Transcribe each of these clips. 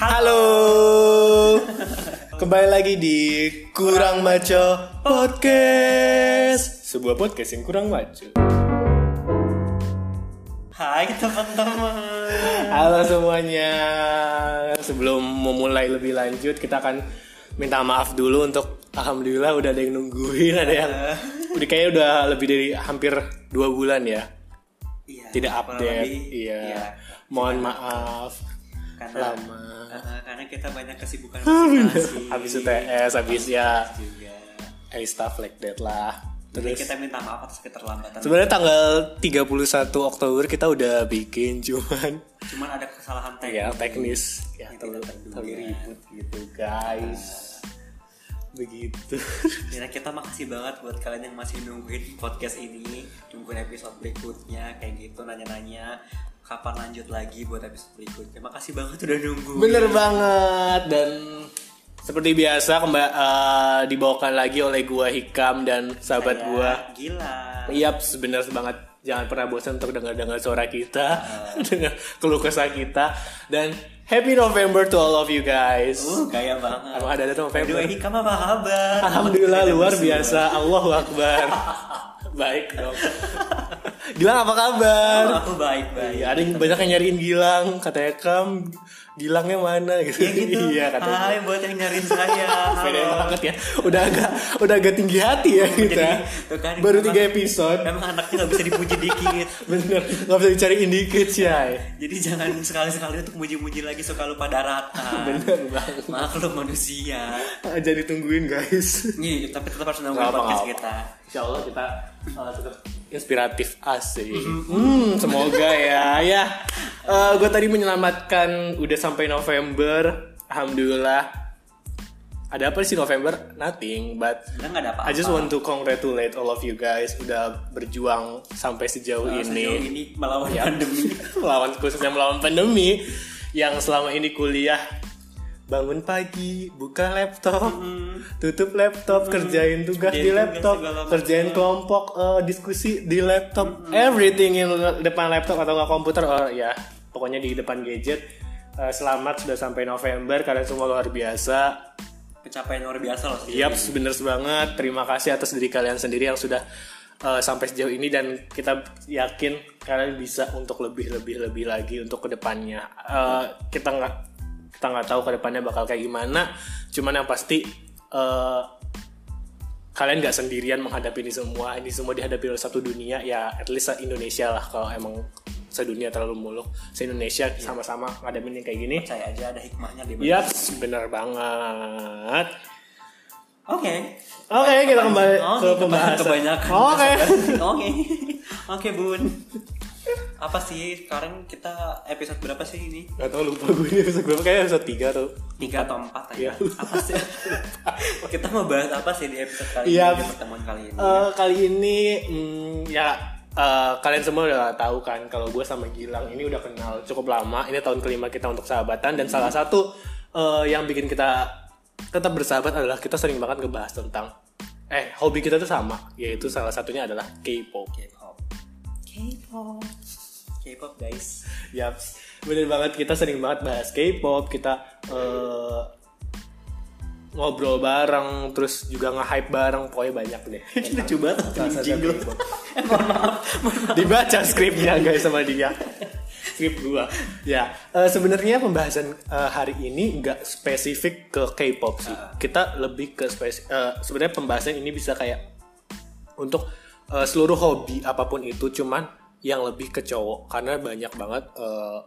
Halo. Kembali lagi di Kurang Maco Podcast. Sebuah podcast yang kurang maco. Hai teman-teman. Halo semuanya. Sebelum memulai lebih lanjut, kita akan minta maaf dulu untuk alhamdulillah udah ada yang nungguin, ada yang udah kayaknya udah lebih dari hampir dua bulan ya. Iya, Tidak update. lebih, Iya. iya. Mohon maaf. Karena Lama. uh, karena kita banyak kesibukan masing-masing. Habis UTS, habis ya juga. eh stuff like that lah. Jadi Terus kita minta maaf atas keterlambatan. sebenarnya tanggal 31 Oktober kita udah bikin cuman Cuman ada kesalahan teknis. ya teknis ya terlalu, terlalu ribut gitu guys. Begitu. Ya, kita makasih banget buat kalian yang masih nungguin podcast ini, nungguin episode berikutnya kayak gitu nanya-nanya kapan lanjut lagi buat episode berikutnya. Makasih banget udah nunggu. Bener banget dan seperti biasa kembali dibawakan lagi oleh gua Hikam dan sahabat gua Gila. Yap, benar banget. Jangan pernah bosan untuk dengar-dengar suara kita, dengar keluh kesah kita, dan Happy November to all of you guys. Uh, gaya banget. Emang ada ada November. Aduh, Hikam apa kabar? Alhamdulillah luar biasa. Allahu Akbar. Baik dong. Gilang apa kabar? Oh, aku baik-baik. Iya, ada yang banyak yang nyariin Gilang, katanya Kam, Gilangnya mana gitu. Ya gitu. iya katanya. Hai buat yang nyariin saya. Pede banget ya. Udah agak udah agak tinggi hati ya kita. tuh kan, Baru tiga episode. Emang anaknya gak bisa dipuji dikit. Bener, gak bisa dicariin dikit sih. Jadi jangan sekali-sekali untuk muji-muji lagi suka lupa daratan. Bener banget. Maklum manusia. Jadi tungguin guys. Nih, tapi tetap harus nungguin Nggak podcast nggak kita. Insya Allah kita uh, tetap inspiratif asik. Hmm, semoga ya. Ya, gue tadi menyelamatkan udah sampai November. Alhamdulillah. Ada apa sih November? Nothing, but ada apa-apa. I just want to congratulate all of you guys udah berjuang sampai sejauh ini. sejauh ini melawan Ya. pandemi. melawan khususnya melawan pandemi yang selama ini kuliah bangun pagi buka laptop. Tutup laptop kerjain tugas Kerjain di tugas laptop. macam. kerjain kelompok eh, diskusi di laptop. Everything in depan laptop atau nggak komputer oh ya. Pokoknya di depan gadget. Eh, selamat sudah sampai November kalian semua luar biasa. Pencapaian luar biasa loh. Yap, bener banget. Terima kasih atas diri kalian sendiri yang sudah uh, sampai sejauh ini. Dan kita yakin kalian bisa untuk lebih lebih lebih lagi untuk ke depannya. Uh, kita nggak kita nggak tahu ke depannya bakal kayak gimana. Cuman yang pasti uh, kalian nggak sendirian menghadapi ini semua. Ini semua dihadapi oleh satu dunia ya, at least Indonesia lah kalau emang sedunia terlalu muluk. Se Indonesia sama-sama ngadepin yang kayak gini. Percaya aja ada hikmahnya di. Yap, bener banget. Oke. Oke, kita kembali Oke, ke pembahasan. kebanyakan. Oke. Oke. Oke, Bun. Apa sih sekarang kita episode berapa sih ini? Gak tau lupa gue ini episode berapa kayaknya episode 3 atau Tiga atau empat Iya. aja. Apa sih? kita mau bahas apa sih di episode kali Iya. ini? Pertemuan kali ini. Eh, kali ini hmm, ya eh, kalian semua udah tahu kan kalau gue sama Gilang ini udah kenal cukup lama. Ini tahun kelima kita untuk sahabatan dan salah satu eh, yang bikin kita tetap bersahabat adalah kita sering banget ngebahas tentang eh hobi kita tuh sama yaitu salah satunya adalah K-pop. K-pop. K-pop. Guys. Yap, bener banget kita sering banget bahas K-pop, kita eh, ngobrol bareng, terus juga nge-hype bareng, pokoknya banyak deh. Salah satu jingle. Eh, mohon maaf. Dibaca skripnya guys sama dia. Skrip gua. Ya, eh, sebenarnya pembahasan eh, hari ini nggak spesifik ke K-pop sih. Kita lebih ke spesifik. sebenarnya pembahasan ini bisa kayak untuk eh, seluruh hobi apa pun itu, cuman yang lebih ke cowok. Karena banyak banget eh,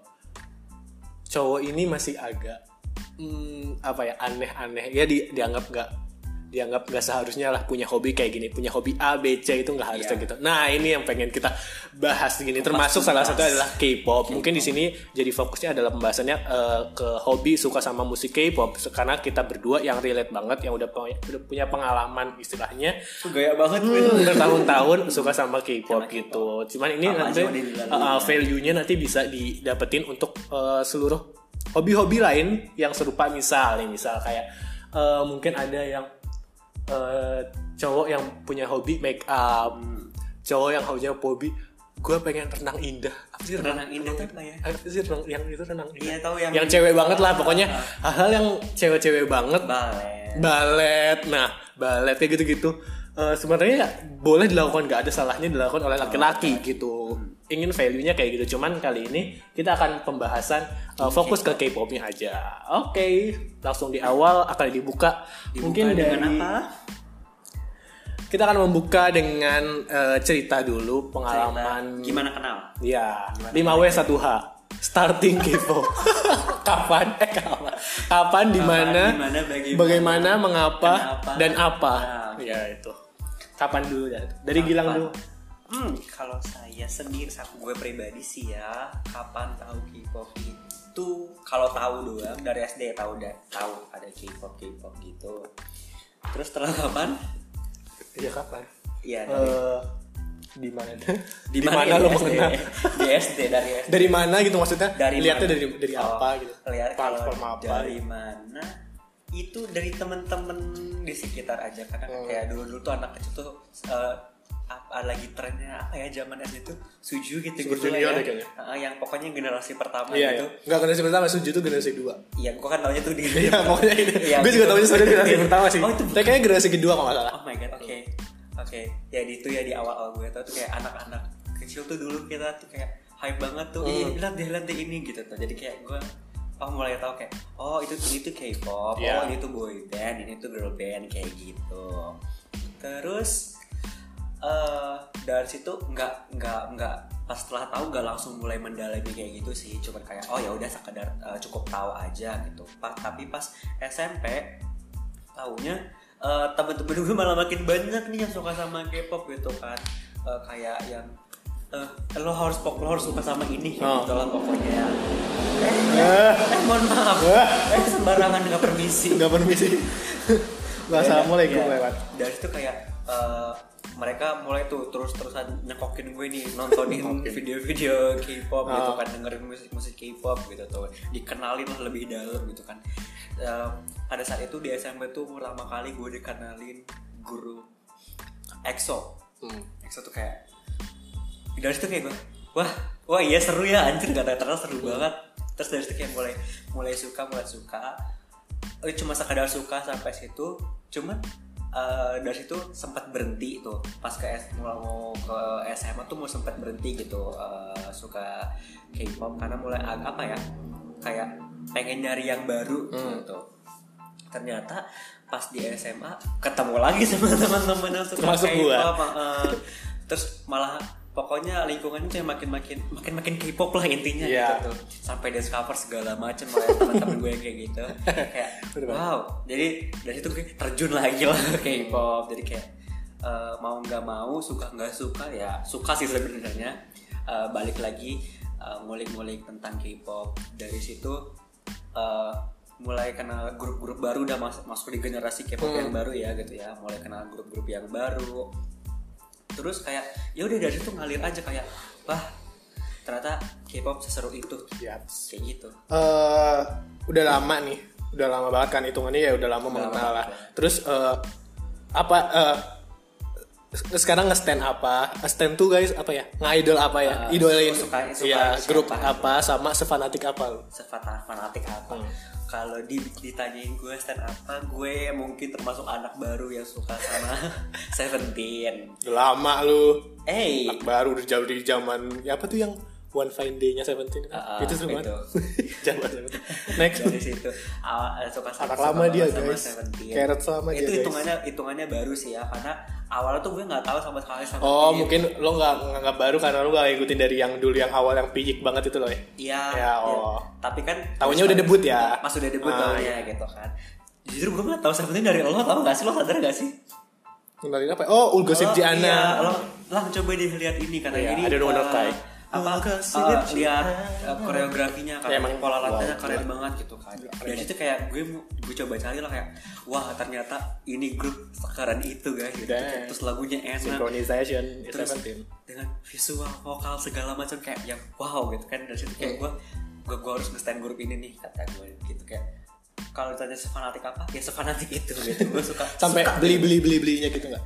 cowok ini masih agak hmm, apa ya aneh-aneh. Ya di, dianggap nggak dianggap nggak seharusnya lah punya hobi kayak gini punya hobi A B C itu nggak harusnya Iya. gitu. Nah ini yang pengen kita bahas gini. Termasuk salah satu adalah K-pop. Mungkin di sini jadi fokusnya adalah pembahasannya eh, ke hobi suka sama musik K-pop. Karena kita berdua yang relate banget yang udah punya, udah punya pengalaman istilahnya. Gaya banget. Hmm, bertahun-tahun suka sama K-pop gitu. Cuman ini nanti uh, value-nya nanti bisa didapetin untuk uh, seluruh hobi-hobi lain yang serupa. Misal nih, misal kayak uh, mungkin ada yang uh, cowok yang punya hobi make up, cowok yang punya hobi gue pengen renang indah. Apa sih Renang indah tuh apa ya? apa sih renang yang itu renang indah? Iya tahu yang yang cewek banget lah pokoknya hal-hal yang cewek-cewek banget. Balet. balet. Nah balet kayak gitu-gitu Eh, sebenarnya ya boleh dilakukan nggak ada salahnya dilakukan oleh laki-laki gitu ingin value-nya kayak gitu cuman kali ini kita akan pembahasan eh, fokus ke K-popnya aja oke langsung di awal akan dibuka, Dibuka mungkin dengan dari apa? kita akan membuka dengan eh, cerita dulu pengalaman Gimana kenal? Ya, 5W 1H. Starting K-pop. kapan? Eh kapan? Kapan, di mana? di mana, bagaimana, Bagaimana, mengapa, kenapa. dan apa? Nah, ya itu. Kapan dulu ya? Dari Gilang Kapan? dulu. Hmm, kalau saya sendiri, sama gue pribadi sih ya, kapan tahu K-pop itu kalau tahu doang dari SD tahu udah tahu ada K-pop K-pop gitu. Terus setelah kapan? Iya kapan? Iya dari Eh di mana? di mana ya, lo mengenal? Di SD dari SD. Dari mana gitu maksudnya? Dari Lihatnya mana? dari dari Oh, apa gitu? Lihat kalau dari mana? Itu dari temen-temen di sekitar aja karena Hmm. kayak dulu-dulu tuh anak kecil tuh eh, apa lagi trennya apa ya zaman SD tuh suju gitu Super gitu lah kayaknya. Ah, yang pokoknya generasi pertama Iya, gitu. iya. Enggak generasi pertama, Suju itu generasi kedua. Iya, gua kan taunya tuh di Iya, pokoknya ini. Iya, gue juga gitu. tahunya sebenarnya generasi pertama sih. Oh, itu Tapi kayaknya generasi kedua kalau nggak salah. Oh my god, oke. Oke, ya di itu ya di awal-awal gue tau tuh kayak anak-anak kecil tuh dulu kita tuh kayak hype banget tuh. Hmm. Ih, lihat deh, lihat deh ini gitu tuh. Jadi kayak gue oh mulai tahu kayak oh itu ini tuh K-pop, Iya. oh ini tuh boy band, ini tuh girl band kayak gitu. Terus eh dari situ nggak nggak nggak pas setelah tahu nggak langsung mulai mendalami kayak gitu sih cuman kayak oh ya udah sekedar eh, cukup tahu aja gitu pas tapi pas SMP tahunya eh, temen-temen gue malah makin banyak nih yang suka sama K-pop gitu kan Eh, kayak yang eh, lo harus pok lo harus suka sama ini kayak Oh. gitu lah pokoknya eh, eh, eh mohon maaf eh sembarangan nggak permisi Enggak permisi. Wassalamualaikum Ya, lewat. dari situ kayak eh, mereka mulai tuh terus-terusan nyekokin gue nih nontonin video-video K-pop gitu Ah. kan dengerin musik-musik K-pop gitu tuh dikenalin lah lebih dalam gitu kan Eh, pada saat itu di SMP tuh pertama kali gue dikenalin guru EXO Hmm. EXO tuh kayak dari situ kayak gue wah wah iya seru ya anjir gak ternyata seru banget. Terus dari situ kayak mulai mulai suka mulai suka. Eh, cuma sekadar suka sampai situ cuman eh, dari situ sempat berhenti tuh. Pas ke S, mau, mau ke SMA tuh mau sempat berhenti gitu eh, suka K-pop. Karena mulai ag- apa ya kayak pengen nyari yang baru Hmm. gitu. Ternyata pas di SMA ketemu lagi sama teman-teman yang suka. K-pop eh, terus malah pokoknya lingkungannya tuh yang makin makin makin makin K-pop lah intinya Iya. gitu. Tuh sampai dance cover segala macam oleh teman-teman gue kayak gitu. Kayak wow. Jadi dari situ gue terjun lagi lah ke K-pop. Jadi kayak eh, mau nggak mau suka nggak suka ya suka sih sebenarnya. Eh, balik lagi eh, ngulik-ngulik tentang K-pop. Dari situ eh, mulai kenal grup-grup baru udah mas- masuk di generasi K-pop Hmm. yang baru ya gitu ya. Mulai kenal grup-grup yang baru terus kayak ya udah dari situ ngalir aja kayak wah ternyata K-pop seseru itu Yaps. kayak gitu eh udah lama nih, udah lama banget kan hitungannya ya udah lama Udah mengenal lama lah. Terus eh, apa eh, sekarang nge-stand apa? Nge-stand tuh guys apa ya? Nge-idol apa ya? Ah, Idolain suka- suka ya grup apa sama sefanatik apa lu? sefata fanatik apa Hmm. Kalau di, ditanyain gue stand apa gue mungkin termasuk anak baru yang suka sama Seventeen lama lu. eh Anak baru udah jauh di zaman ya apa tuh yang One Fine Day-nya Seventeen kan? Ah, itu seru banget. Seventeen. Next. dari situ awal suka Anak suka lama dia, sama guys. Seventeen. Keret sama dia, itu guys. hitungannya hitungannya baru sih ya karena awalnya tuh gue nggak tahu sama sekali Seventeen. Oh mungkin lo nggak nggak baru karena lo nggak ngikutin dari yang dulu yang awal yang pijik banget itu loh ya. Iya. Ya, iya. oh. Tapi kan Tahunya udah debut ya? Pas udah debut Ah, tahunya gitu kan. Justru gue nggak tahu Seventeen dari lo tau gak sih lo sadar gak sih? Kenalin apa? Oh Ulgosip Oh, Jiana. Iya, lo lah coba deh lihat ini karena Iya, ini. Know what eh, Kai. Apa Jiana. lihat eh, koreografinya Ya, karena emang, pola latihannya wow, keren banget gitu kan. Keren Dari situ kayak gue gue coba cari lah kayak wah ternyata ini grup sekarang itu guys gitu. Dan- Terus lagunya enak. Synchronization terus dengan visual vokal segala macam kayak yang wow gitu kan dari situ kayak gue gue gue harus nge-stand grup ini nih kata gue gitu kayak kalau ditanya sefanatik apa ya sefanatik itu gitu gue suka Sampai suka. beli beli beli belinya gitu nggak?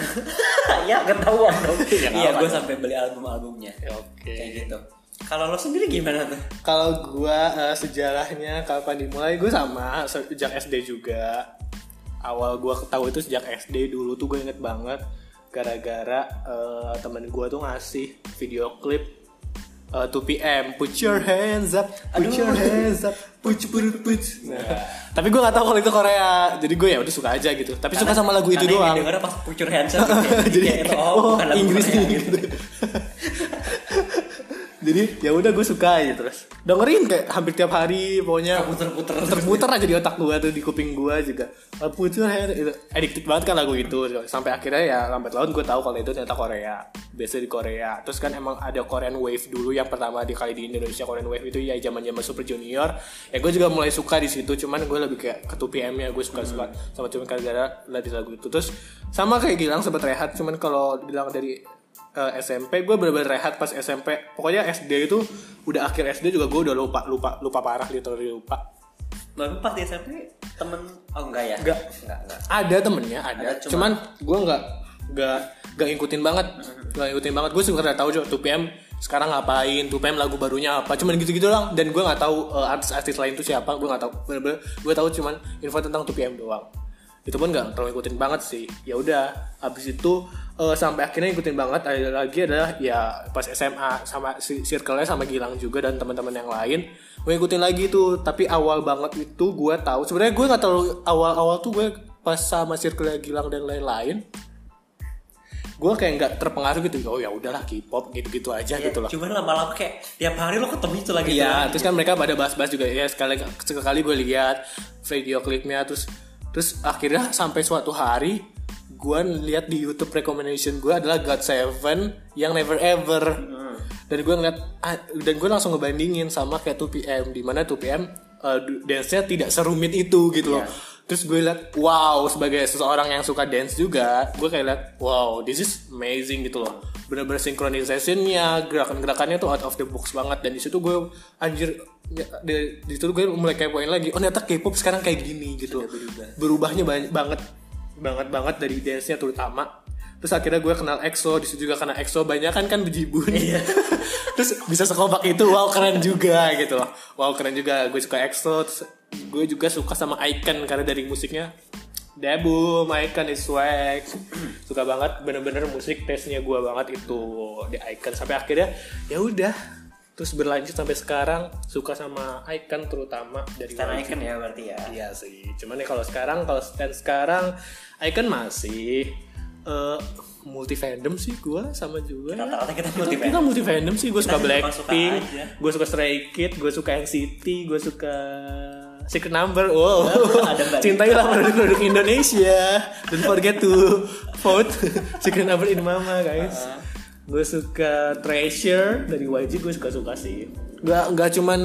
ya ketahuan dong Ya, iya gue sampai beli album albumnya Oke. kayak gitu kalau lo sendiri gimana tuh Kalau gua eh, sejarahnya kapan dimulai, gue sama sejak SD juga. Awal gua tahu itu sejak SD dulu tuh gue inget banget gara-gara eh, temen gua tuh ngasih video klip eh, 2PM Put your hands up, put your hands up, put put put. Nah, tapi gue nggak tahu kalau itu Korea, jadi gue ya udah suka aja gitu. Tapi suka sama lagu itu Karena doang. denger pas put your hands up gitu ya. jadi itu oh, oh, Inggris Korea, nih gitu. Jadi ya udah gue suka aja terus. Dengerin kayak hampir tiap hari pokoknya Puter-puter. puter aja di otak gue tuh di kuping gue juga. Puter addicted banget kan lagu itu. Sampai akhirnya ya lambat laun gue tahu kalau itu ternyata Korea. Biasa di Korea. Terus kan emang ada Korean Wave dulu yang pertama di kali di Indonesia Korean Wave itu ya zaman zaman Super Junior. Ya gue juga mulai suka di situ cuman gue lebih kayak ke 2PM nya gue suka suka sama cuman gara-gara lihat di lagu itu. Terus sama kayak Gilang sempat rehat cuman kalau bilang dari eh, SMP gue bener-bener rehat pas SMP pokoknya SD itu udah akhir SD juga gue udah lupa lupa lupa parah literally lupa. Tapi pas di SMP temen oh enggak ya? Enggak. enggak, enggak. ada temennya ada, Ada, cuman, cuman- gue nggak nggak nggak ngikutin banget. Nggak ngikutin banget. Gue sebenarnya tahu juga 2PM sekarang ngapain 2PM lagu barunya apa. Cuman gitu-gitu doang. Dan gue nggak tahu eh, artis-artis lain tuh siapa. Gue nggak tahu. Bener-bener gue tahu cuman info tentang 2PM doang itu pun nggak terlalu ngikutin banget sih. Ya udah habis itu eh, sampai akhirnya ngikutin banget ada lagi adalah ya pas SMA sama circle-nya sama Gilang juga dan teman-teman yang lain gue ngikutin lagi tuh. Tapi awal banget itu gue tahu sebenarnya gue nggak terlalu awal-awal tuh gue pas sama circle Gilang dan lain-lain gue kayak nggak terpengaruh gitu. Oh ya udahlah K-pop gitu-gitu aja Ya, gitu loh. Cuman lama-lama kayak tiap hari lo ketemu itu lagi Iya, tuh. terus kan mereka pada bahas-bahas juga ya sekali sekali gue lihat video klipnya terus terus akhirnya sampai suatu hari gue lihat di YouTube recommendation gue adalah God Seven yang Never Ever dan gue ngeliat ah, dan gue langsung ngebandingin sama kayak 2PM di mana 2PM uh, dance-nya tidak serumit itu gitu loh. Terus gue liat wow sebagai seseorang yang suka dance juga, gue kayak liat wow this is amazing gitu loh. Bener-bener synchronization-nya, gerakan-gerakannya tuh out of the box banget dan di situ gue anjir ya, di, di situ gue mulai kepoin lagi. Oh ternyata K-pop sekarang kayak gini gitu. Berubahnya banyak banget banget banget dari dance-nya terutama. Terus akhirnya gue kenal EXO, di situ juga karena EXO banyak kan kan bejibun. Terus bisa sekompak itu, wow keren juga gitu loh. Wow keren juga, gue suka EXO. Terus gue juga suka sama Icon karena dari musiknya Debum, Icon is swag Suka banget, bener-bener musik taste-nya gue banget itu di Icon Sampai akhirnya ya udah Terus berlanjut sampai sekarang suka sama Icon terutama dari Stan. Icon ya berarti ya. Iya sih, cuman ya kalau sekarang kalau stand sekarang Icon masih eh multi fandom sih gue sama juga. Rata-rata kita Kita- multi Kita multi fandom sih, gue suka Blackpink, gue suka Stray Kids, gue suka NCT, gue suka Secret Number. Wow, cintailah produk-produk Indonesia. Don't forget to vote Secret Number in Mama guys. Gue suka Treasure dari YG, gue suka-suka sih. Gak, gak cuman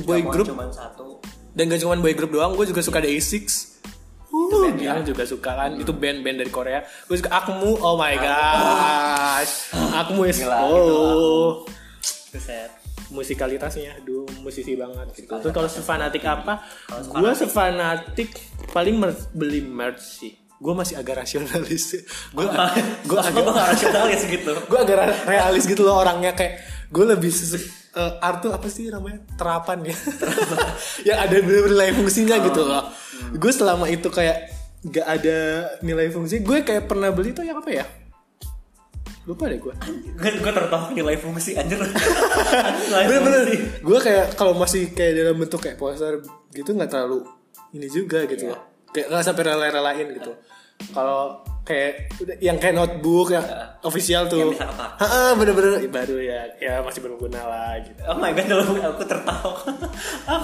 boy Cuma- group Cuman satu. dan gak cuma boy group doang, gue juga suka Day6 Uh, ya? Gilang juga suka kan, itu band-band dari Korea. Gue suka Akmu, oh my gosh, Akmu is Gila, oh Buset. Musikalitasnya, aduh musisi banget. Gitu. Kalau sefanatik apa? Gue sefanatik paling mer- beli merch sih. Gue masih agak rasionalis. Gue gue Gue agak rasionalis gitu. gue agak realis gitu loh orangnya kayak gue lebih eh, art tuh apa sih namanya terapan ya yang ada nilai fungsinya gitu loh gue selama itu kayak gak ada nilai fungsi gue kayak pernah beli tuh yang apa ya lupa deh gue Gue gue tertawa nilai fungsi anjir. bener-bener gue kayak kalau masih kayak dalam bentuk kayak poster gitu nggak terlalu ini juga gitu. Loh kayak nggak sampai rela-relain gitu. Kalau kayak yang kayak notebook yang official tuh. Heeh, bener-bener. Baru ya ya masih berguna lah gitu. Oh my god, aku tertawa.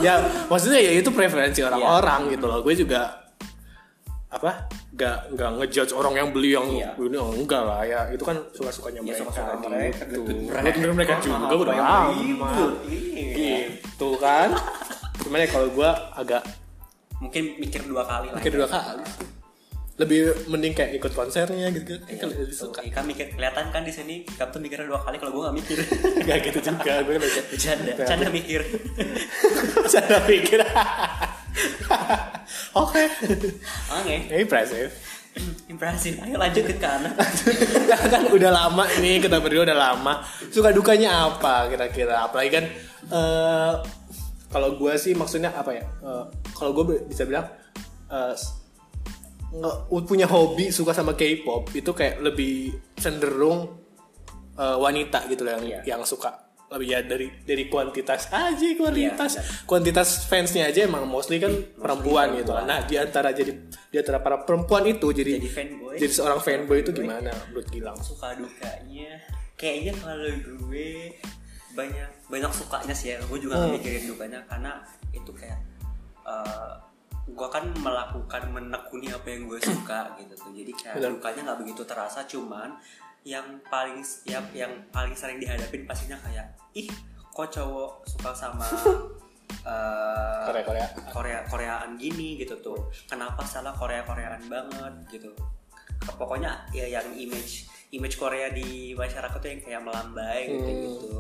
ya maksudnya ya itu preferensi orang-orang gitu loh. Gue juga apa nggak nggak ngejudge orang yang beli yang Iya. ini oh, enggak lah ya itu kan suka sukanya Ya, mereka suka-suka gitu. mereka, Duit- duit mereka juga udah ribut. Iya. gitu kan cuman ya kalau gue agak Mungkin mikir dua kali lah. mikir dua kali lebih mending kayak ikut konsernya gitu kan kalau lebih suka Ika mikir kelihatan kan di sini tuh mikirnya dua kali kalau gue gak mikir. gak gitu juga gue lebih Bercanda, bercanda mikir. cara pikir oke. Oke. impressive impresi ayo lanjut ke kanan. Kan udah lama nih kita berdua udah lama. Suka dukanya apa kira-kira? Apalagi kan eh, kalau gue sih maksudnya apa ya? Eh, kalau gue bisa bilang nge- punya hobi suka sama K-pop itu kayak lebih cenderung eh, wanita gitu loh yang Iya. yang suka lebih ya dari dari kuantitas aja kuantitas Iya, kuantitas fansnya aja emang mostly kan perempuan gitu perempuan. nah di antara jadi di antara para perempuan itu jadi jadi fanboy jadi seorang fanboy itu gimana menurut Gilang? suka dukanya kayaknya kalau gue banyak banyak sukanya sih ya gue juga Hmm. mikirin dukanya karena itu kayak eh, gue kan melakukan menekuni apa yang gue suka gitu tuh jadi kayak Benar. dukanya nggak begitu terasa cuman yang paling yang yang paling sering dihadapin pastinya kayak ih kok cowok suka sama eh, Korea Korea. Korea Koreaan gini gitu tuh. Kenapa salah Korea Koreaan banget? gitu. Pokoknya ya yang image image Korea di masyarakat tuh yang kayak melambai gitu Hmm. gitu.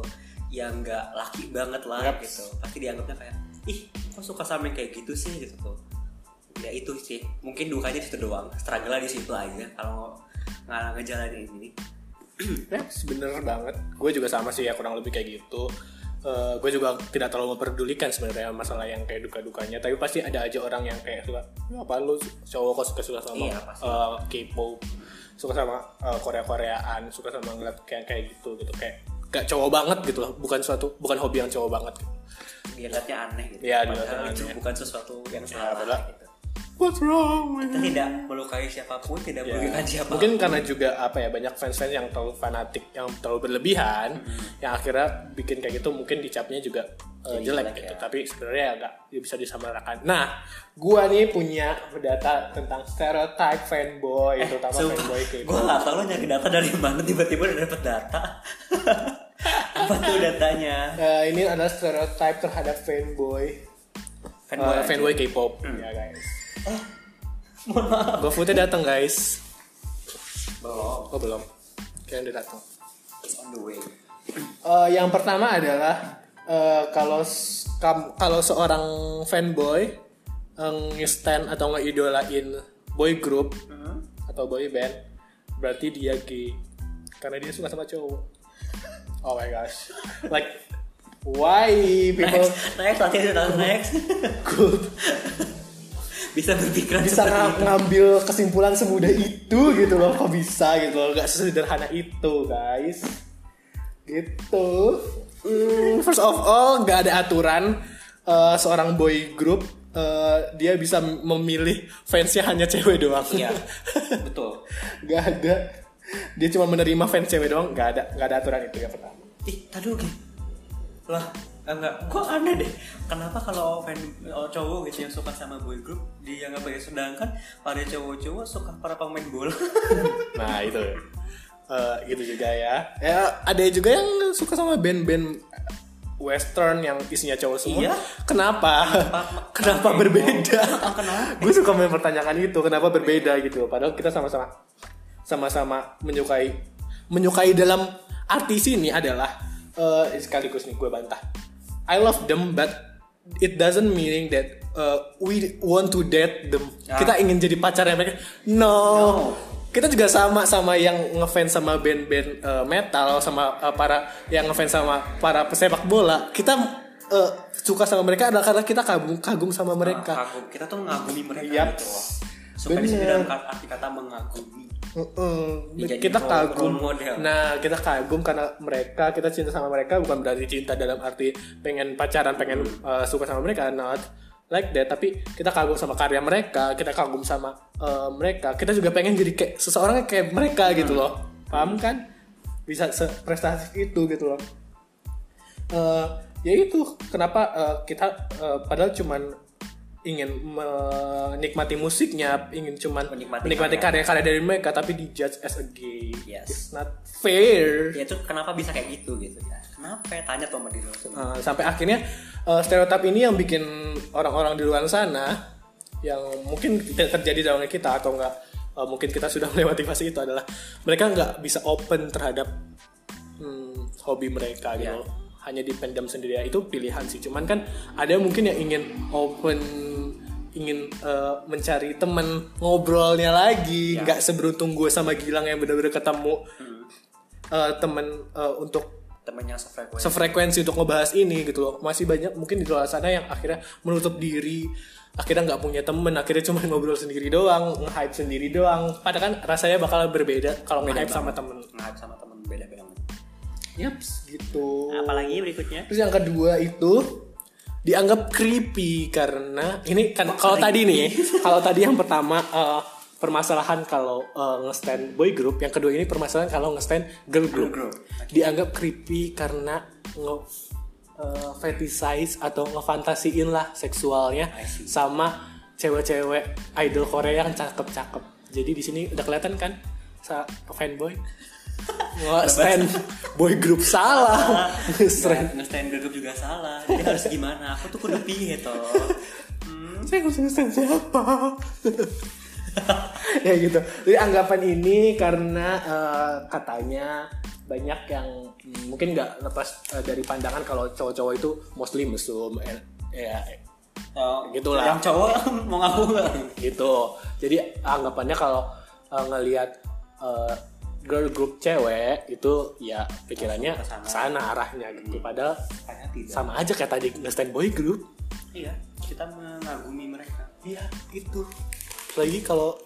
Yang nggak laki banget lah Yap. gitu. Pasti dianggapnya kayak ih kok suka sama yang kayak gitu sih? gitu tuh. Ya itu sih. Mungkin dukanya di situ doang. Struggle di situ aja kalau nggak ngejalanin ini Ya, bener banget. Gue juga sama sih ya kurang lebih kayak gitu. gue juga tidak terlalu memperdulikan sebenarnya masalah yang kayak duka-dukanya. Tapi pasti ada aja orang yang kayak suka, "Ya, apa lu cowok kok suka-suka sama Iya, pasti. eh, K-pop, suka sama eh, Korea-Koreaan, suka sama ngeliat kayak kayak gitu gitu kayak gak cowok banget gitu loh. Bukan suatu bukan hobi yang cowok banget. Gitu. dilihatnya aneh gitu Iya, itu aneh. bukan sesuatu yang Ya, salah padahal- gitu What's wrong with kita tidak melukai siapa pun tidak Ya, merugikan siapa pun. Mungkin karena juga apa ya banyak fans-fans yang terlalu fanatik yang terlalu berlebihan yang akhirnya bikin kayak gitu mungkin dicapnya juga uh, Jadi jelek jelek, gitu. ya. tapi sebenarnya agak ya bisa disamaratakan. Nah gua nih punya data tentang stereotype fanboy terutama Sumpah, fanboy K-pop. Gak tau lo nyari data dari mana tiba-tiba udah dapet data. Apa tuh datanya? Eh, ini adalah stereotype terhadap fanboy. Fanboy uh, fanboy K-pop. Ya guys mohon maaf. GoFoodnya datang guys. Belum. Oh belum. Kayaknya udah datang. It's on the way. Eh, yang pertama adalah eh, kalau kalau seorang fanboy eh, nge-stan atau ngeidolain boy group atau boy band berarti dia gay. Karena dia suka sama cowok. Oh my gosh. Like why people? Next. Next next next. Could bisa berpikiran bisa ng- itu. ngambil kesimpulan semudah itu gitu loh kok bisa gitu loh. Gak sesederhana itu guys. Gitu. Hmm, first of all nggak ada aturan eh, seorang boy group eh, dia bisa memilih fansnya hanya cewek doang. Iya betul. Nggak ada. Dia cuma menerima fans cewek doang nggak ada nggak ada aturan itu yang pertama. Ih tadi oke. Lah enggak. Gua aneh deh? Kenapa kalau fan oh, cowok gitu yang suka sama boy group dia nggak pakai sedangkan pada cowok-cowok suka para pemain bola. Nah itu. Eh, gitu juga ya. Ya ada juga yang suka sama band-band western yang isinya cowok semua. Iya. kenapa? Kenapa? Berbeda? Kenapa? gue suka mempertanyakan itu kenapa berbeda gitu. Padahal kita sama-sama sama-sama menyukai menyukai dalam arti sini adalah eh, sekaligus nih gue bantah I love them but it doesn't meaning that uh, we want to date them. Ah. kita ingin jadi pacarnya mereka. No, kita juga sama sama yang ngefans sama band-band uh, metal sama uh, para yang ngefans sama para pesepak bola. Kita uh, suka sama mereka adalah karena kita kagum kagum sama mereka. Kagum kita tuh mengagumi mereka Yap. gitu loh. Dalam kata- arti kata mengagumi Dijadiin kita kagum. model. nah kita kagum karena mereka kita cinta sama mereka bukan berarti cinta dalam arti pengen pacaran pengen uh, suka sama mereka not like that. Tapi kita kagum sama karya mereka kita kagum sama uh, mereka. Kita juga pengen jadi kayak seseorang yang kayak mereka gitu loh. Paham kan? Bisa seprestatif itu gitu loh. Eh, ya itu kenapa eh, kita eh, padahal cuman ingin menikmati musiknya ingin cuman Menikmati menikmati, karya-karya dari mereka tapi dijudge as a gay Yes. it's not fair ya itu kenapa bisa kayak gitu gitu ya kenapa ya tanya tuh sama diri. Uh, sampai akhirnya uh, stereotip ini yang bikin orang-orang di luar sana yang mungkin tidak terjadi dalam kita atau enggak uh, mungkin kita sudah melewati fase itu adalah mereka nggak bisa open terhadap hmm, hobi mereka gitu Ya. Hanya dipendam sendiri. Itu pilihan sih. Cuman kan ada mungkin yang ingin open ingin eh, mencari temen ngobrolnya lagi. Nggak seberuntung gue sama Gilang yang bener-bener ketemu eh, temen eh, untuk temen yang sefrekuensi. sefrekuensi untuk ngebahas ini gitu loh. Masih banyak mungkin di luar sana yang akhirnya menutup diri. Akhirnya nggak punya temen. Akhirnya cuma ngobrol sendiri doang nge-hype sendiri doang. Padahal kan rasanya bakal berbeda kalau nge-hype sama temen. Nggak sama temen beda-beda yaps. Gitu. Apalagi berikutnya? Terus yang kedua itu dianggap creepy karena ini kan kalau tadi nih kalau tadi yang pertama eh, permasalahan kalau eh, nge-stand boy group yang kedua ini permasalahan kalau nge-stand girl group, group. dianggap creepy karena nge eh, fetishize atau ngefantasiin lah seksualnya sama cewek-cewek idol Korea yang cakep-cakep. Jadi di sini udah kelihatan kan sa fanboy nge-stand boy group salah. Nge-stand nge-stand girl group juga salah. Jadi harus gimana? Aku tuh kudu piye toh? Saya nggak usah nge-stand siapa. Ya gitu. Jadi anggapan ini karena eh, katanya banyak yang hmm, mungkin nggak lepas eh, dari pandangan kalau cowok-cowok itu mostly mesum eh, ya Oh, Gitulah. yang cowok mau ngaku nggak? Gitu. Jadi anggapannya kalau eh, ngelihat eh, girl group cewek itu ya pikirannya Ke sana. sana. arahnya gitu. Padahal kayaknya tidak. sama aja kayak tadi nge-stand boy group. Iya kita mengagumi mereka. Iya itu. Lagi kalau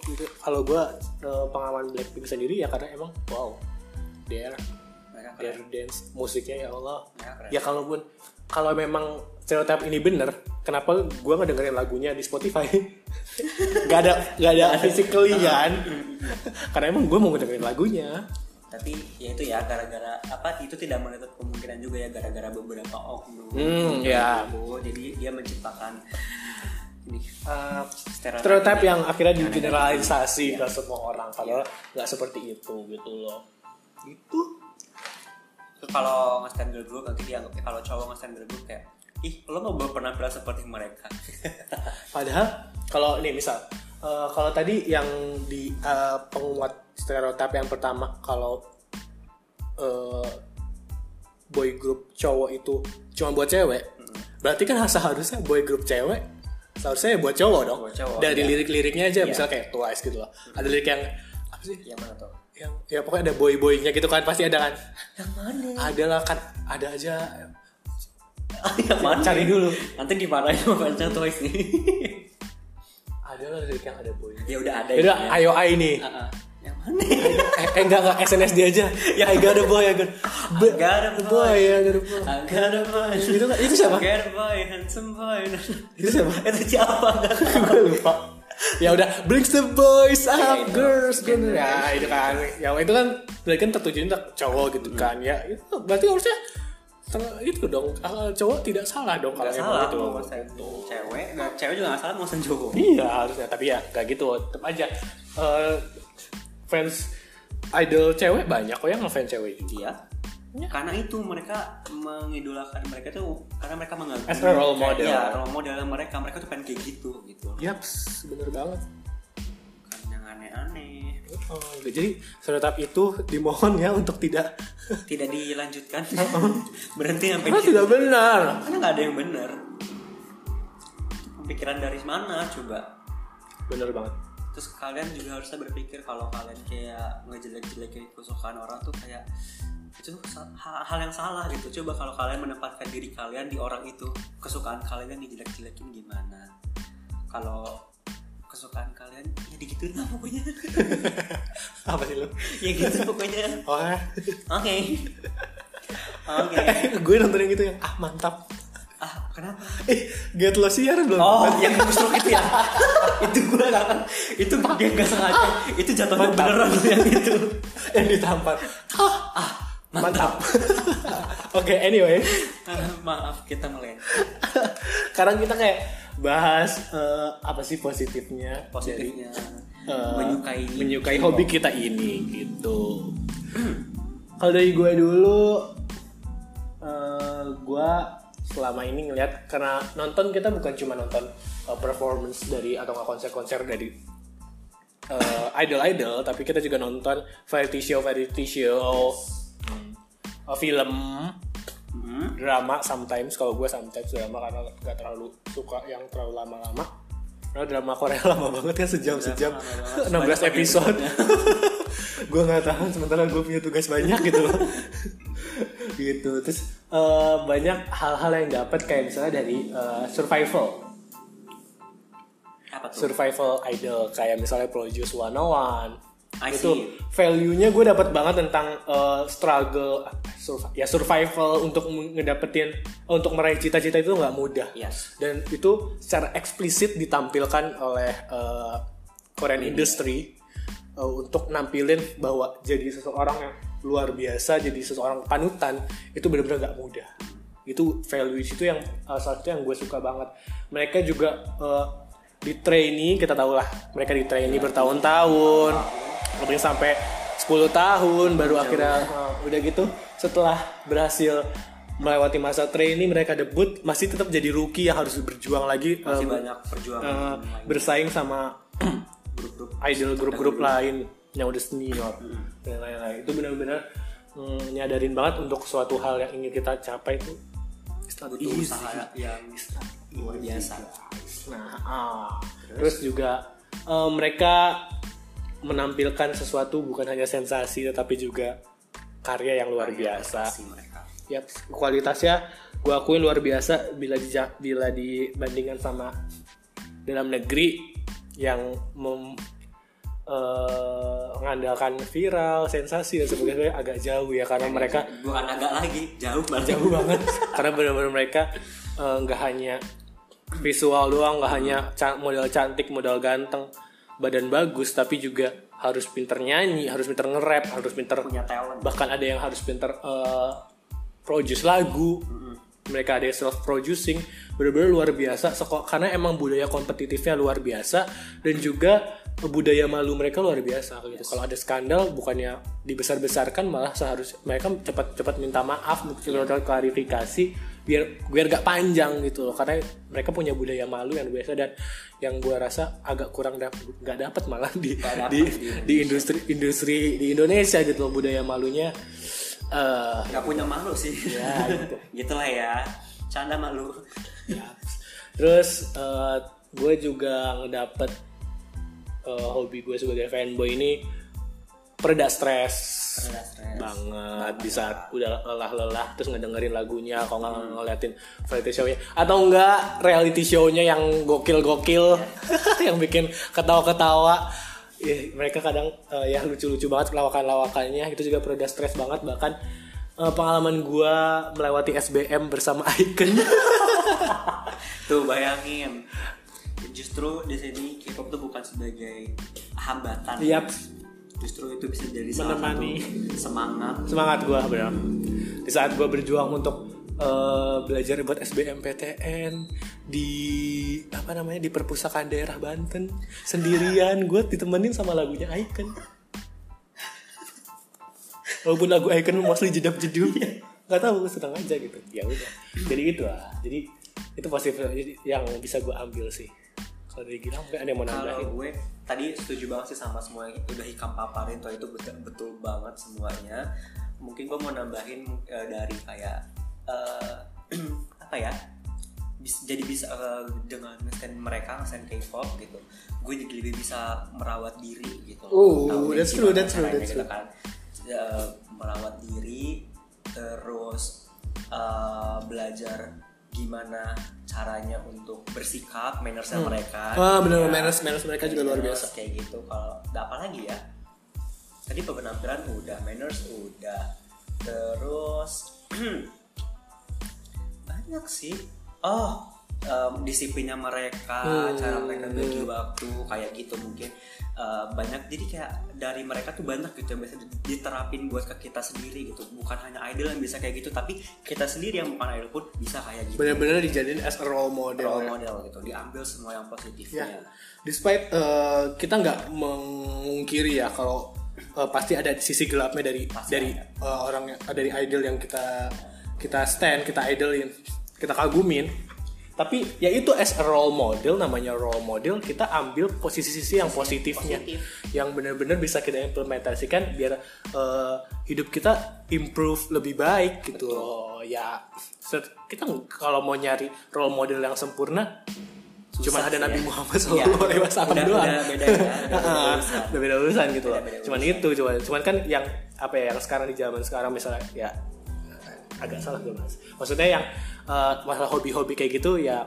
kalau gue pengalaman Blackpink sendiri ya karena emang wow, their their dance musiknya ya Allah. Ya kalaupun kalau memang stereotip ini bener, kenapa gue nggak dengerin lagunya di Spotify? gak ada gak ada physically kan? karena emang gue mau dengerin lagunya. tapi ya itu ya gara-gara apa itu tidak menutup kemungkinan juga ya gara-gara beberapa oknum Hmm, ya. gitu. jadi dia menciptakan ini uh, stereotip, Stereotip ini. yang akhirnya Yang digeneralisasi Iya. ke semua orang, padahal nggak seperti itu gitu loh. Itu kalau nge-stand girl group nanti dianggapnya kalau cowok nge-stand girl group kayak ih lo mau pernah pernah seperti mereka Padahal kalau nih misal eh, kalau tadi yang di eh, penguat stereotip yang pertama kalau eh, boy group cowok itu cuma buat cewek, berarti kan seharusnya boy group cewek seharusnya ya buat cowok dong. Buat cowok, Dari iya. lirik-liriknya aja, Iya. misal kayak Twice gitu loh. Ada lirik yang apa sih? yang mana tuh Yang ya pokoknya ada boy-boynya gitu kan pasti ada kan. yang mana Ada lah kan, ada aja. Yang mana Cari dulu. nanti dimarahin sama fansnya Twice nih Ada lah lirik yang ada boy. ya udah ada Udah, intinya. ayo ai nih. Yang mana eh, eh enggak enggak SNSD aja. Ya I got a boy, I got, I got a boy. boy, I got a boy. I got a boy. Itu kan- itu siapa? I got a boy, handsome boy. Itu siapa? itu siapa? Gue lupa. Ya udah, brings the boys up, Ya, itu. girls, gitu. Ya itu kan, ya itu kan berarti kan tertuju untuk cowok gitu kan. Ya itu berarti harusnya itu dong ah, cowok tidak salah dong kalau salah gitu. mau ngesen cewek, nggak cewek juga gak salah mau cowok. Iya harusnya, tapi ya gak gitu. Tetap aja eh, fans idol cewek banyak kok yang ngefans cewek juga. Iya. Karena itu mereka mengidolakan mereka tuh karena mereka mengagumi. As role model. Iya, role model mereka. Mereka tuh pengen kayak gitu gitu. Yaps, bener banget. Yang aneh-aneh. Oh, jadi stereotip itu dimohon ya untuk tidak Tidak dilanjutkan. Berhenti sampai karena tidak benar. Karena nggak ada yang benar. Pikiran dari mana coba? Bener banget. Terus kalian juga harusnya berpikir kalau kalian kayak ngejelek-jelekin kesukaan orang tuh kayak itu hal, yang salah gitu. Coba kalau kalian menempatkan diri kalian di orang itu, kesukaan kalian dijelek-jelekin gimana? Kalau kesukaan kalian ya digituin lah pokoknya. Apa sih lu? ya gitu pokoknya. Oh, ya. Oke. Oke. gue nonton yang gitu yang ah mantap. Ah, kenapa? Eh, get lo siar belum? Oh, yang busuk itu ya? itu gue gak kan. Itu dia gak sengaja. Itu jatuhnya Mantap. beneran yang itu. yang ditampar. Ah, ah mantap. Oke, anyway. Ah, Maaf kita melenceng. Sekarang kita kayak bahas eh, apa sih positifnya, Positifnya dari, eh, menyukai menyukai hobi kita ini gitu. Kalau dari gue dulu, eh, gue selama ini ngeliat karena nonton kita bukan cuma nonton eh, performance dari atau nggak konser-konser dari eh, idol-idol, tapi kita juga nonton variety show, variety show, eh, film. Drama sometimes kalau gue sometimes drama karena gak terlalu suka yang terlalu lama-lama. Karena drama Korea lama banget kan sejam sejam lama banget. 16 episode. gue nggak tahan sementara gue punya tugas banyak gitu loh. gitu. Terus eh, banyak hal-hal yang dapat kayak misalnya dari eh, survival. Apa tuh? Survival idol kayak misalnya Produce 101 I itu value-nya gue dapat banget tentang uh, struggle survi- ya survival untuk ngedapetin untuk meraih cita-cita itu nggak mudah. Yes. Dan itu secara eksplisit ditampilkan oleh uh, Korean industry uh, untuk nampilin bahwa jadi seseorang yang luar biasa jadi seseorang panutan itu benar-benar nggak mudah. Itu value itu yang uh, salah satu yang gue suka banget. Mereka juga uh, di trainee kita tahu lah mereka di trainee bertahun-tahun mungkin sampai 10 tahun baru akhirnya uh, udah gitu. Setelah berhasil melewati masa trainee mereka debut masih tetap jadi rookie yang harus berjuang lagi masih um, banyak perjuangan uh, bersaing sama grup-grup idol grup-grup lain yang udah senior dan lain-lain. Itu benar-benar mm, nyadarin banget untuk suatu hal yang ingin kita capai itu. Butuh usaha yang luar biasa. Nah, ah. terus? Juga eh, mereka menampilkan sesuatu bukan hanya sensasi tetapi juga karya yang luar biasa. Mereka. Yap, kualitasnya gue akuin luar biasa bila di, bila dibandingkan sama dalam negeri yang mem, eh, mengandalkan viral, sensasi dan sebagainya agak jauh ya karena mereka bukan agak lagi jauh banget. Jauh banget. Karena benar-benar mereka eh, nggak hanya visual doang nggak hanya ca- modal cantik modal ganteng badan bagus tapi juga harus pinter nyanyi harus pinter nge-rap harus pinter punya talent. bahkan ada yang harus pinter eh, produce lagu. Mereka ada yang self producing benar-benar luar biasa. Seko- karena emang budaya kompetitifnya luar biasa dan juga budaya malu mereka luar biasa. Gitu kalau ada skandal bukannya dibesar-besarkan malah seharus mereka cepat-cepat minta maaf cepat klarifikasi biar biar gak panjang gitu loh. Karena mereka punya budaya malu yang biasa dan yang gua rasa agak kurang dap nggak dapat malah di dapet di, di di industri industri di Indonesia gitu loh budaya malunya. Eh nggak punya malu sih. Ya, gitu. gitulah ya. Canda malu. Ya. Terus gue juga ngedapet eh, hobi gue sebagai fanboy ini pereda stres. Banget di saat udah lelah-lelah terus ngedengerin lagunya kalau nggak ngeliatin variety show-nya. Atau enggak reality show-nya yang gokil-gokil yang bikin ketawa-ketawa. Ya, mereka kadang eh, ya lucu-lucu banget lawakan-lawakannya. Itu juga pereda stres banget. Bahkan eh, pengalaman gue melewati SBM bersama Icon tuh bayangin. Justru di sini K-pop tuh bukan sebagai hambatan. Yap. Justru itu bisa jadi salah Menemani. satu semangat. Semangat gue benar di saat gue berjuang untuk eh, belajar buat SBMPTN di apa namanya di perpustakaan daerah Banten sendirian gue ditemenin sama lagunya Icon walaupun lagu Icon mostly jedap jeduk. Nggak tahu gue senang aja gitu. Ya udah. Jadi itu lah. Jadi itu positif yang bisa gue ambil sih. Kalau dari Gilang mungkin ada yang mau kalau nambahin? gue tadi setuju banget sih sama semua yang udah hikam paparin tuh itu betul, betul banget semuanya mungkin gue mau nambahin eh, dari kayak eh, apa ya bis- jadi bisa eh, dengan stand mereka stand K-pop gitu gue jadi lebih bisa merawat diri gitu Oh, Tahu that's true, that's true, that's gitu true. kan. Eh, merawat diri terus eh, belajar gimana caranya untuk bersikap mannersnya mereka ah benar Ya. manners manners mereka juga luar Manners biasa. kayak gitu. Kalau apa lagi ya. Tadi penampilan udah manners udah. Terus banyak sih. Oh em, disiplinnya mereka Hmm. cara mereka bagi waktu kayak gitu mungkin Eh, banyak jadi kayak dari mereka tuh banyak gitu yang bisa diterapin buat ke kita sendiri gitu bukan hanya idol yang bisa kayak gitu tapi kita sendiri yang bukan idol pun bisa kayak gitu benar-benar dijadiin as a role model role ya. model gitu diambil semua yang positifnya Ya, despite uh, kita nggak mengungkiri ya kalau uh, pasti ada sisi gelapnya dari Pasti dari uh, orang dari idol yang kita kita stand, kita idolin, kita kagumin. Tapi ya itu as a role model namanya role model kita ambil posisi-sisi yang positifnya, positif. yang benar-benar bisa kita implementasikan biar uh, hidup kita improve lebih baik gitu loh. Ya set- kita kalau mau nyari role model yang sempurna Cuman Susah ada sih Nabi ya. Muhammad Alaihi Wasallam udah- doang. udah beda ya, udah beda Heeh, urusan. udah beda urusan gitu loh. Cuman urusan. itu cuman cuman kan yang apa ya yang sekarang di zaman sekarang misalnya ya agak salah gue mas. Maksudnya yang eh, masalah hobi-hobi kayak gitu ya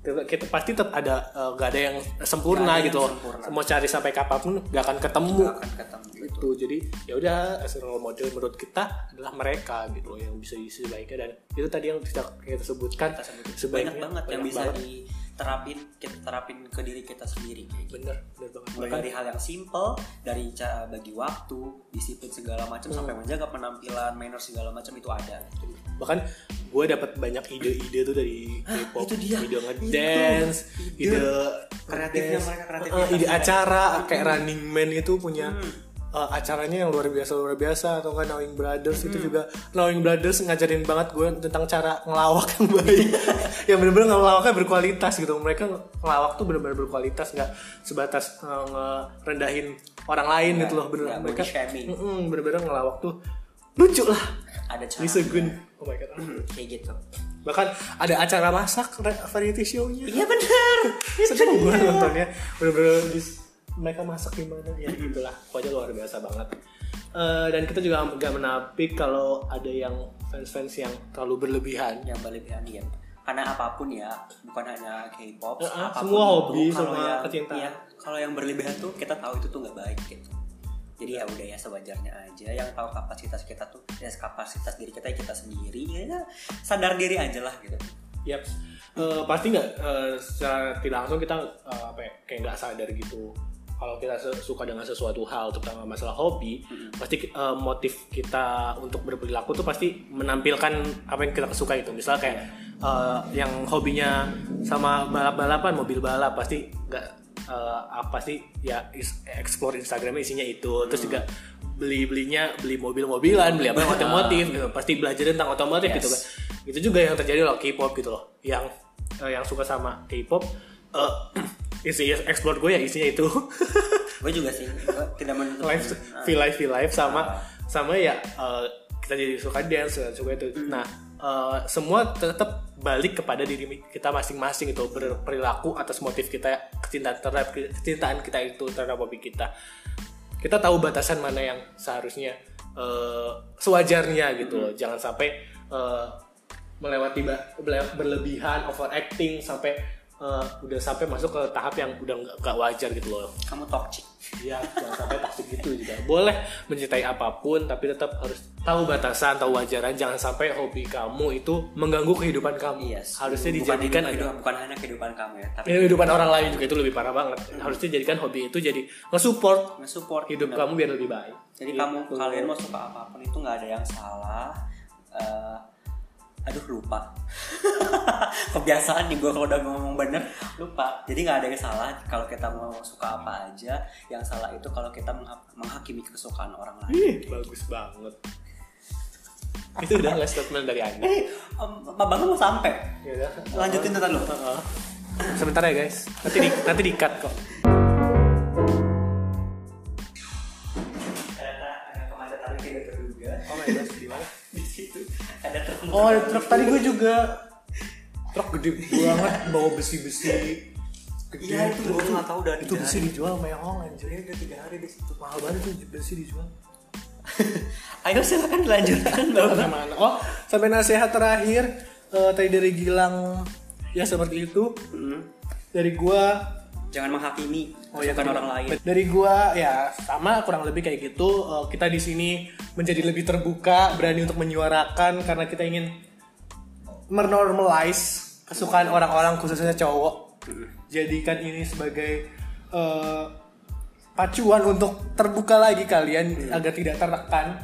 kita, kita pasti tetap ada eh, nggak ada yang sempurna ada yang gitu loh. sempurna. Mau cari sampai kapan pun nggak akan ketemu Nggak akan ketemu itu jadi ya udah role model menurut kita adalah mereka gitu loh yang bisa diisi sebaiknya dan itu tadi yang kita kita sebutkan sebaiknya banget yang bisa banget. diterapin kita terapin ke diri kita sendiri kayak gitu. bener bener banget mulai dari hal yang simple dari cara bagi waktu disiplin segala macam sampai Hmm. menjaga penampilan manner segala macam itu ada bahkan gue dapat banyak ide-ide tuh dari K-pop itu dia. ide ngedance Itu. ide Kreatifnya mereka, eh, kreativitas ide mereka. acara kayak Running Man itu punya Hmm. eh, acaranya yang luar biasa luar biasa atau kan Knowing Brothers Hmm. itu juga Knowing Brothers ngajarin banget gue tentang cara ngelawak yang baik yang bener-bener ngelawaknya berkualitas gitu mereka ngelawak tuh bener-bener berkualitas nggak sebatas eh, ngerendahin orang lain Nggak, gitu loh bener nggak mereka bener-bener ngelawak tuh lucu lah ada cara Lisa Gun oh my god. Kayak gitu. Bahkan ada acara masak variety show-nya. Iya benar seneng gue nontonnya. Bener-bener mereka masak gimana ya. Itulah pokoknya luar biasa banget. Eh, dan kita juga nggak menapik kalau ada yang fans-fans yang terlalu berlebihan. Yang berlebihan ya karena apa pun ya bukan hanya K-pop eh, apa pun semua hobi, semua yang, kecintaan. iya, kalau yang berlebihan tuh kita tahu itu tuh nggak baik gitu jadi ya udah ya sewajarnya aja. Yang tahu kapasitas kita tuh ya kapasitas diri kita ya kita sendiri ya sadar diri aja lah gitu. Yap. Eh, pasti nggak eh, secara tidak langsung kita eh, apa ya, kayak nggak sadar gitu. Kalau kita suka dengan sesuatu hal terutama masalah hobi pasti eh, motif kita untuk berperilaku tuh pasti menampilkan apa yang kita suka itu. Misal kayak eh, yang hobinya sama balap-balapan mobil balap pasti nggak eh, apa sih ya is- explore Instagramnya isinya itu terus juga beli belinya beli mobil-mobilan beli apa otomotif gitu. Pasti belajar tentang otomotif gitu kan. Itu juga yang terjadi loh K-pop gitu loh. Yang eh, yang suka sama K-pop eh, isi explore gue ya isinya itu. Gue juga sih gue tidak menutup live feel life feel life sama sama ya eh, kita jadi suka dance dan suka itu. Nah eh, semua tetap balik kepada diri kita masing-masing itu berperilaku atas motif kita kecintaan terhadap kecintaan kita itu terhadap hobi kita. Kita tahu batasan mana yang seharusnya eh, sewajarnya gitu loh. Jangan sampai eh, melewati berlebihan overacting sampai eh, udah sampai masuk ke tahap yang udah nggak nggak wajar gitu loh kamu toxic ya jangan sampai toxic gitu juga boleh mencintai apa pun tapi tetap harus tahu batasan tahu wajaran jangan sampai hobi kamu itu mengganggu kehidupan kamu Yes. harusnya bukan dijadikan hidup- ada hidup- bukan hanya kehidupan kamu ya tapi Ya, kehidupan orang lain juga itu lebih parah banget harusnya jadikan hobi itu jadi nge-support nge-support hidup bener. kamu biar lebih baik Jadi Gitu. kamu kalian mau suka apa pun itu nggak ada yang salah. Eh, aduh lupa. Kebiasaan nih gue kalau udah ngomong bener lupa. Jadi nggak ada yang salah kalau kita mau suka apa aja. Yang salah itu kalau kita mengha- menghakimi kesukaan orang lain. Ih, bagus banget itu udah last statement dari anda Eh, um, Babang mau sampai. ya Lanjutin ntar lu. Sebentar ya guys nanti di, nanti di cut kok oh my gosh Di situ ada truk. Oh, ada truk tadi gue juga. Truk gede banget bawa besi-besi. Gede. Iya itu gue nggak tahu udah Itu besi dijual mehong anjir. Jadi udah tiga hari di situ. Mahal banget tuh besi dijual. Ayo silakan dilanjutkan mana? Oh, sampai nasihat terakhir eh, tadi dari Gilang ya seperti itu. Hmm. Dari gua Jangan menghakimi Oh ya kesukaan orang lain. Dari gua ya sama kurang lebih kayak gitu. Eh, kita di sini menjadi lebih terbuka, berani untuk menyuarakan karena kita ingin menormalize kesukaan orang-orang khususnya cowok. Jadikan ini sebagai eh, pacuan untuk terbuka lagi kalian agar tidak tertekan.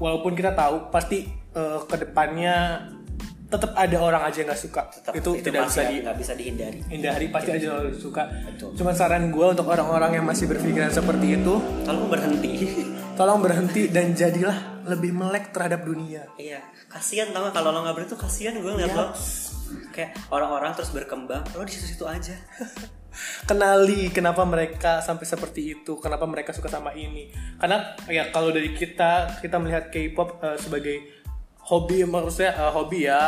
Walaupun kita tahu pasti eh, ke depannya tetap ada orang aja yang nggak suka. Tetap, itu, tidak bisa di nggak bisa dihindari. hindari pasti aja orang suka. Betul. Cuman saran gue untuk orang-orang yang masih berpikiran seperti itu, Tolong berhenti. tolong berhenti dan jadilah lebih melek terhadap dunia. iya, kasihan tau gak kalau lo nggak berhenti tuh kasihan gue ngeliat lo. Kayak orang-orang terus berkembang, lo di situ-situ aja. Kenali kenapa mereka sampai seperti itu, kenapa mereka suka sama ini. Karena ya kalau dari kita kita melihat K-pop eh, sebagai hobi maksudnya eh, hobi ya.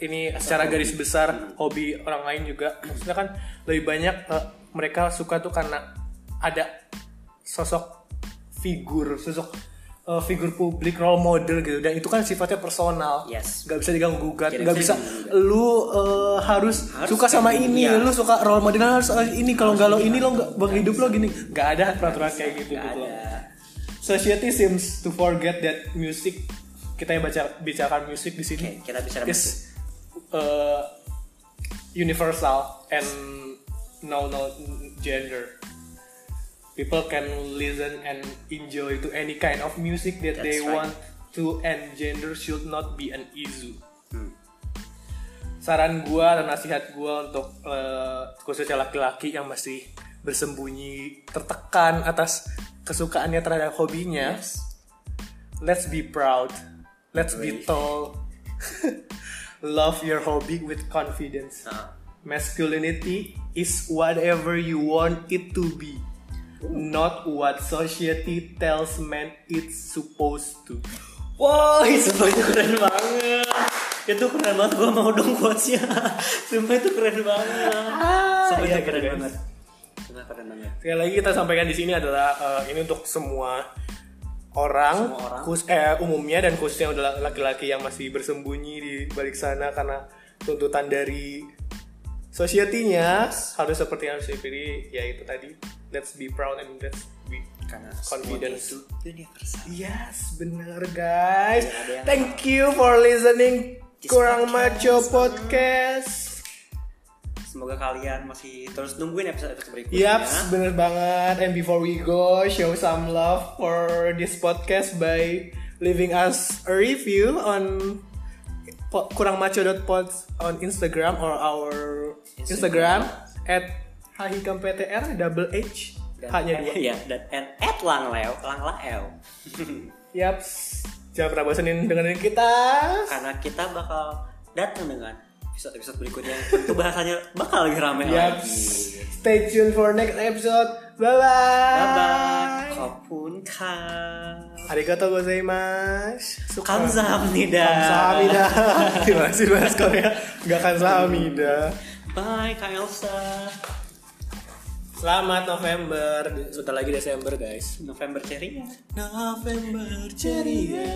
Ini secara garis besar hobi orang lain juga. Maksudnya kan lebih banyak eh, mereka suka tuh karena ada sosok figur sosok eh, figur publik role model gitu. Dan itu kan sifatnya personal. Yes. nggak bisa diganggu gugat nggak bisa lu eh, harus, Harus suka sama ini ya. lu suka role model harus ini. Kalau nggak lo ini lo nggak bang hidup lo gini. Nggak ada peraturan kayak gitu Nggak gitu ada. society seems to forget that music kita yang baca bicarakan musik di sini Oke, kita bisa is uh, universal and no no gender. People can listen and enjoy to any kind of music that That's they right. want to, and gender should not be an issue. Hmm. Saran gua dan nasihat gua untuk uh, khususnya laki-laki yang masih bersembunyi tertekan atas kesukaannya terhadap hobinya. Let's be proud. Let's be tall. Love your hobby with confidence. Nah, Masculinity is whatever you want it to be, not what society tells men it's supposed to. Wah, itu keren banget. Itu keren banget. Gua mau dong quotesnya. Sumpah itu keren banget. Sumpah iya, keren guys. banget. Sumpah keren banget. Sekali lagi kita sampaikan di sini adalah eh, ini untuk semua orang, Semua orang. khus- eh, umumnya dan khususnya adalah laki-laki yang masih bersembunyi di balik sana karena tuntutan dari society-nya harus seperti yang saya pilih ya itu tadi let's be proud and let's be Karena Confidence. semuanya itu universal. Yes, bener guys. Thank you for listening Kurang. Maco Podcast. Semoga kalian masih terus nungguin episode-episode berikutnya. Yaps, bener banget. And before we go, show some love for this podcast by leaving us a review on po- kurangmaco.pod on Instagram or our Instagram, Instagram. at hahikamptr double H hanya dua. Iya, dan and at langleo, langlaeo. Yaps, jangan pernah bosenin dengerin kita. Karena kita bakal datang dengan episode-episode berikutnya. Tentu bahasanya bakal lebih ramai Yaps. lagi. Stay tuned for next episode. Bye bye. Bye bye. Kopun ka. Arigatou gozaimasu. Kamsahamnida. Kamsahamnida. Terima kasih bahas Korea. Gak kamsahamnida. Bye Kak Elsa. Selamat November. Sudah lagi Desember guys. November ceria. November ceria.